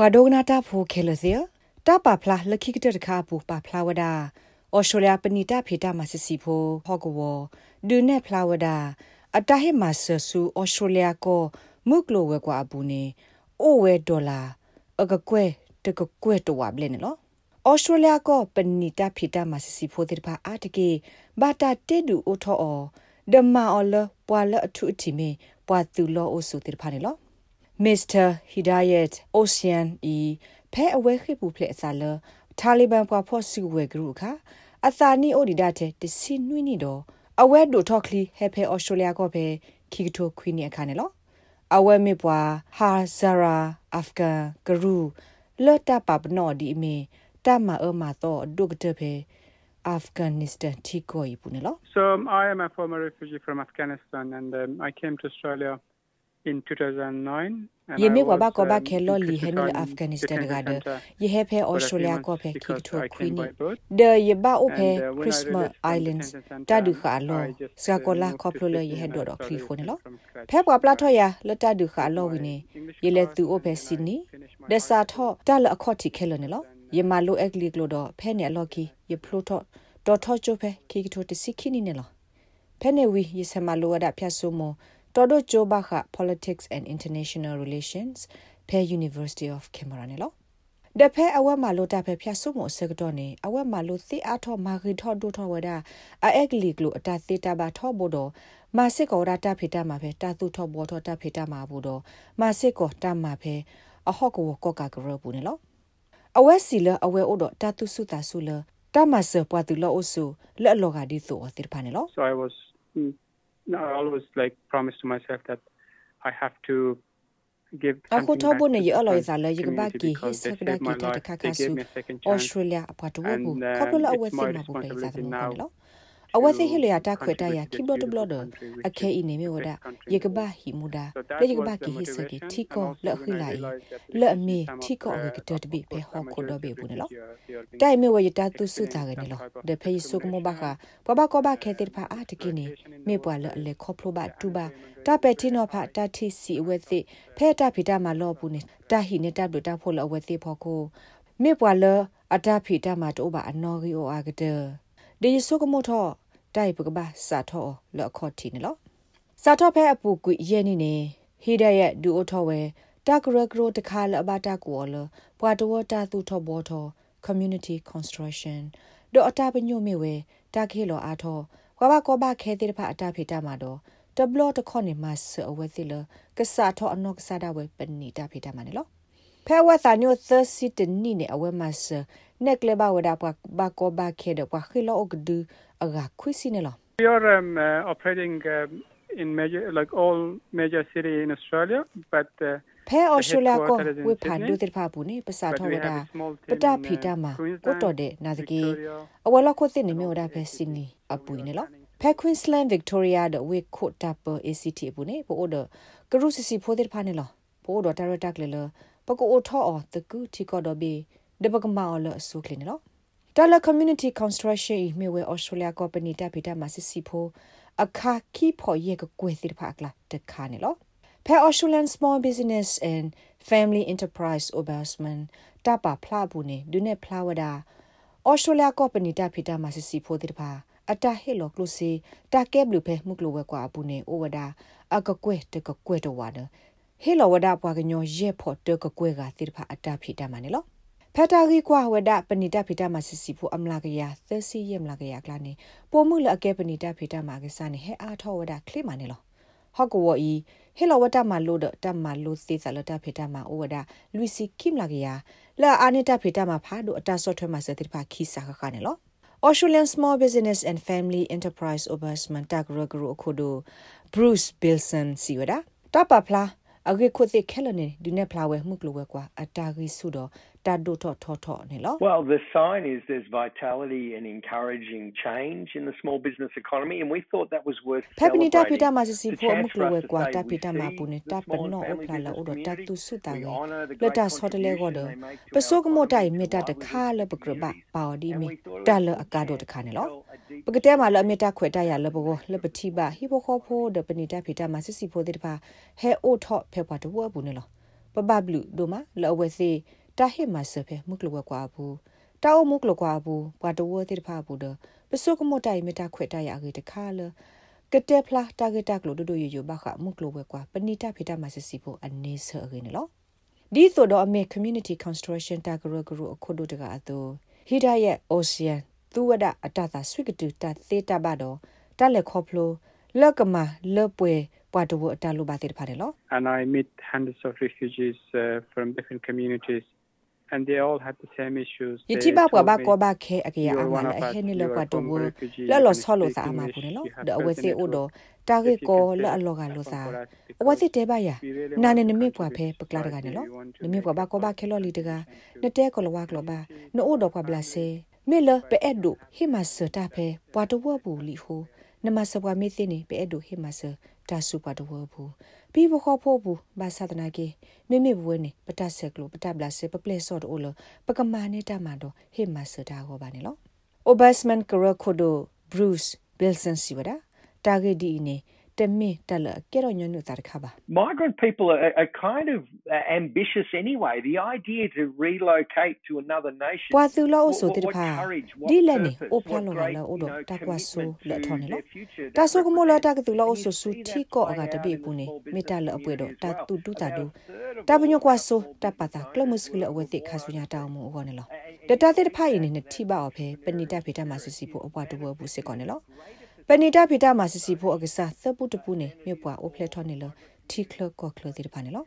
ဖွာဒိုနာတာဖိုခဲလစီတာပါဖလာလခိကတတခါပူပါဖလာဝဒါဩစတြေးလျပနီတာဖေတာမဆစီဖိုဟော့ကဝဒူနေဖလာဝဒါအတဟေမဆဆူဩစတြေးလျကိုမုကလိုဝဲကွာဘူးနေအိုဝဲဒေါ်လာအကကွဲတကကွဲတော့ဝဘလဲနော်ဩစတြေးလျကိုပနီတာဖီတာမဆစီဖိုတဲ့ပါအတကေဘာတာတေဒူအိုထောအောဒမာအော်လပွာလအထုအတီမီပွာသူလောအိုဆူတဲ့ပါနေလော မစ္စတာဟီဒါယက်အိုဆီယန်အီဖဲအဝဲခိပူဖလက်အစာလတာလီဘန်ပွာဖော့စီဝဲဂရုခါအသာနီအိုဒီဒတ်တစီနွိနီတော့အဝဲဒိုထော့ကလီဟဲဖဲဩစတြေးလျကိုပဲခိကတိုခွီနီအခါနေလောအဝဲမေပွာဟာဇာရာအာဖဂန်ဂရူလော်တာပပနောဒီမီတမအမတော့ဒုကတဖေ Afghanistan tiko ipunelo So I am a former refugee from Afghanistan and um, I came to Australia in 2009 yeme wa ba ko ba khelo li henul afghanistan ga de ye he phe australia ko phe ki tho queen de ye ba o phe christmas islands ta du kha lo sa ko la ko plo le ye he do do kli kho ne lo phe bwa pla tho ya le ta du kha lo wi ne ye le tu o phe sydney de sa tho ta le akho ti khelo ne lo ye ma lo ek li klo do phe ne lo ki ye plo tho do tho chu phe ki tho ti sikhi ni ne lo phe ne wi ye sa ma lo da phya so mo တော်တို့ဂျိုဘာခ politics and international relations ဖဲ University of Canberra နဲ့လို့တဖဲအဝက်မှာလို့တဖဲဖြတ်ဆုမစကတော့နေအဝက်မှာလို့သိအားထောမာဂီထောဒိုထောဝဒအအက်ကလီကလို့အတသေးတာပါထောဘောတော့မာစစ်ကောရတာဖေတာမှာဖဲတာသူထောဘောထောတာဖေတာမှာဘူးတော့မာစစ်ကောတာမှာဖဲအဟော့ကောကောကကရဘူးနေလို့အဝက်စီလအဝဲအိုတော့တာသူစုတာစုလတာမဆပွားတူလို့အဆူလက်လောကဒီသောအတိဖာနေလို့ So I was I always like promise to myself that I have to give ako to bo ne yalo za la yiga ba ki hisa da ki ta ka ka su australia apa to bo ko lo la we ma bo pe za mo lo အဝသိဟိလယာတာခွေတာယာခိဘတ်ဘလဒအခဲဤနေမြဝဒယေကဘာဟီမူဒါလေယေကဘာကိဟိစကေတီကောလက်ခိလာဤလက်အမီတီကောအကတတပိဖေဟောခိုဒဘေဘူးနော်တိုင်မြဝယတာသူစုတာကနေလောဒဖေဆုကမောဘခပဘကောဘခဲတိဖာအာတကိနေမေပွာလက်လေခေါပလိုဘတူဘာတပက်တီနောဖာတတိစီအဝသိဖဲတာဖီတာမလောဘူးနေတာဟိနေတပ်လို့တာဖို့လောအဝသိဖောကိုမေပွာလအတာဖီတာမတိုးဘာအနော်ဂီအိုအာကတဲ့ ဒီဆုကမောထောတိုင်ပကဘာစာထောလောခေါတီနော်စာထောဖဲအပူကွရဲနေနေဟိဒရဲ့ဒူအိုထောဝဲတာဂရဂရိုတခါလအဘတာကောလပွာတော်တာသူထောဘောထော community construction ဒိုအတာပညိုမေဝဲတာခေလောအားထောကွာဘကောဘခဲတဲ့ဖာအတာဖေတာမှာတော့တဘလတခေါနေမဆအဝဲသိလကစားထောအနောက်ကစားတာဝဲပဏိတာဖေတာမှာနော် ဖဲဝတ်စာညိုသစီတနီနေအဝဲမဆနက်ကလေဘဝဒါပဘကောဘခဲတဲ့ပွာခိလောအကဒူအဂါခွစီနေလော We are um, uh, operating um, in major like all major city in Australia but uh, ဖဲအော်စတြေးလျကိုဝိဖာဒုတိဖာဘူးနေပစာထောဝဒပတဖီတာမှာကိုတော်တဲ့နာတကေအဝလခုစစ်နေမြို့ဒါဖဲစီနီအပူနေလောဖဲ Queensland Victoria ဒဝေခုတ်တပ်ပ ACT ဘူးနေပို့ဒကရုစီစီဖိုတဲ့ဖာနေလောပို့ဒတာရတက်လေလ ပကိုအိုထောအော်တကူတီကောဒဘီဒဘကမာအော်လအဆုကလနေလောတလ community construction မြဝဲ Australia company တပ်ပိတမှာစစ်စီဖိုအခါခီဖို့ရေကကွေသစ်ဖာကလာတခါနေလောဖဲ Australian Small Business and Family Enterprise Ombudsman တပါဖလာဘူးနေဒုနေဖလာဝဒါ Australia company တပ်ပိတမှာစစ်စီဖိုသစ်ဖာအတာဟေလောကလုစီတာကဲဘလူဖဲမှုကလိုဝဲကွာဘူးနေအိုဝဒါအကကွဲတကကွဲတော့ဝါဒ ဟေလောဝဒါပွားကညောရဲဖို့တကကွဲကသစ်ဖာအတာဖိတမှာနေလောဖတာဂီကွာဝဒပဏိတဖိတမစစ်စီဖို့အမလာကရသစီယမလာကရကလာနေပိုမှုလအကဲပဏိတဖိတမကစားနေဟဲအားထောဝဒခလိမနေလောဟော့ကဝီဟေလဝတမလို့တမလို့သေးစလတဖိတမဩဝဒလူစီကိမလာကရလာအာနိတဖိတမဖာဒိုအတဆော့ထွဲမှာစတိဖာခိစာခခနေလော Australian Small Business and Family Enterprise Ombudsman Tagraguru Okhodo Bruce Bilson siwada tapa phla အဂေခုသိခဲလနေဒီနေဖလာဝဲမှုကလဝဲကွာအတာဂီဆုတော့ တတ်ဒိုထောထောထောနေလော Well the sign is there's vitality and encouraging change in the small business economy and we thought that was worth Pepini ta pita ma si pho mu klo we kwa ta pita ma pu ne ta pa no o pla la o do ta tu su ta ge le ta so de le go do pa so ko mo tai mi ta ta kha le pa gru ba pa di mi ta le aka do ta kha ne lo ပကတဲ့မှာလအမြတာခွေတရလဘောလပတိပါဟိဘခောဖိုဒပနိတာဖိတာမစစ်စီဖိုတဲ့ပါဟဲအိုထော့ဖေပွားတဝဘူးနေလောပပပဘလူဒိုမလောဝဲစီ တာဟိမဆဖဲမုကလဝကွာဘူးတာအမုကလကွာဘူးဘတ်တဝတိတဖာဘူးဒပစုကမတိုင်မတာခွေတရအကေတခါလကတဲ့ဖလာတာဂက်တက်လို့ဒိုဒိုရရဘခမုကလဝကွာပဏိတဖိတမဆစီဖို့အနေဆအကေနော်ဒီဆိုတော့အမေ community construction တာဂရဂရအခုဒိုတကအတူဟီဒါရဲ့ ocean သူဝဒအတတာဆွိကတူတာသေးတာဘတော့တက်လက်ခေါဖလိုလက်ကမလပွဲပွားတော့အတလူပါတဲ့ဖာတယ်လို့ and i meet hundreds of refugees uh, from different communities and they all had the same issues yiti ba kwa ba ko ba khe akya ama la he ni lo kwa to bu la lo so lo sa ama bu ne lo de awe se o do ta ge ko la lo ga lo sa awe se te ba ya na ne ne mi kwa phe pakla daga ne lo ne mi kwa ba ko ba khe lo li daga ne te ko lo wa ko ba no o do kwa bla se မေလပဲအဲ့ဒိုဟိမဆတာဖဲပွားတော့ဘူးလီဟို နမစပွားမေသိနေပဲအဲ့ဒိုဟိမဆတာစုပွားတော့ဘူးပြီးဘခေါ်ဖို့ဘူးဘာသာတနာကေမိမိဘဝနေပတဆက်ကလို့ပတဘလဆေပပလက်ဆော့တိုလပကမာနေတာမတော့ဟိမဆတာဟောပါနေလို့ Obasman Karakodo Bruce Wilson siwada target di ne temme tala kero nyonu tar khaba migrant people are, are kind of ambitious anyway the idea to relocate to another nation wa tu lo so ti pha di le ne o pha lo la o do ta kwa so le thon ne lo ta so ko mo lo ta tu lo so su ti ko aga te bi pu ne me ta lo apwe do ta tu tu ta do ta bunyo kwa so ta pa ta klo mus le awe ti kha su nya ta mo o ne lo တတတဲ့ဖိုင်နေနဲ့ထိပါအဖေပဏိတဖေတမဆစီဖို့အပွားတဘဘူးစစ်ကောနေလော ပဏိတဖိတမှာစစီဖို့အကစားသပုတပူနေမြပွားအိုဖလက်ထော်နေလတီကလကောကလတိဖာနေလော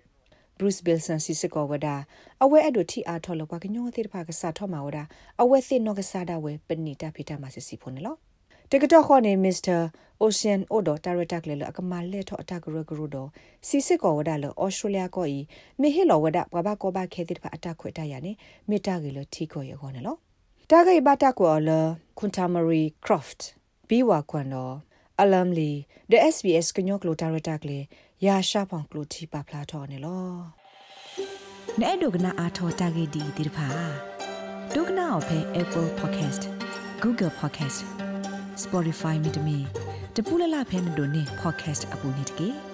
Bruce Bilson စီစကောဝဒါအဝဲအဒိုတီအားထော်လောကညောတိဖာကစားထော်မှာဝဒါအဝဲသိနောကစားတာဝဲပဏိတဖိတမှာစစီဖို့နေလောတကတော့ခေါ်နေ Mr. Ocean Odo Director ကလေအကမလက်ထော်အတကရဂရုဒစီစစ်ကောဝဒါလော Australia ကိုဤမေဟီလောဝဒါဘဘကောဘခဲတိဖာအတခွေတရနေမေတာကလေတီကိုရခေါ်နေလောတာဂိဘတာကောလ Kuntamari Croft ပြီးဝါခွန်တော့အလမ်လီ the SBS ကညောကလိုတာရတာကလေရာရှာဖောင်ကလိုတီပါဖလာထော်နေလောနဲ့ဒုကနာအာထော်တာဂေဒီဒီဖာဒုကနာအဖဲ Apple Podcast Google Podcast Spotify မြေတမီတပူလလဖဲမတို့နေ podcast အပူနေတကေ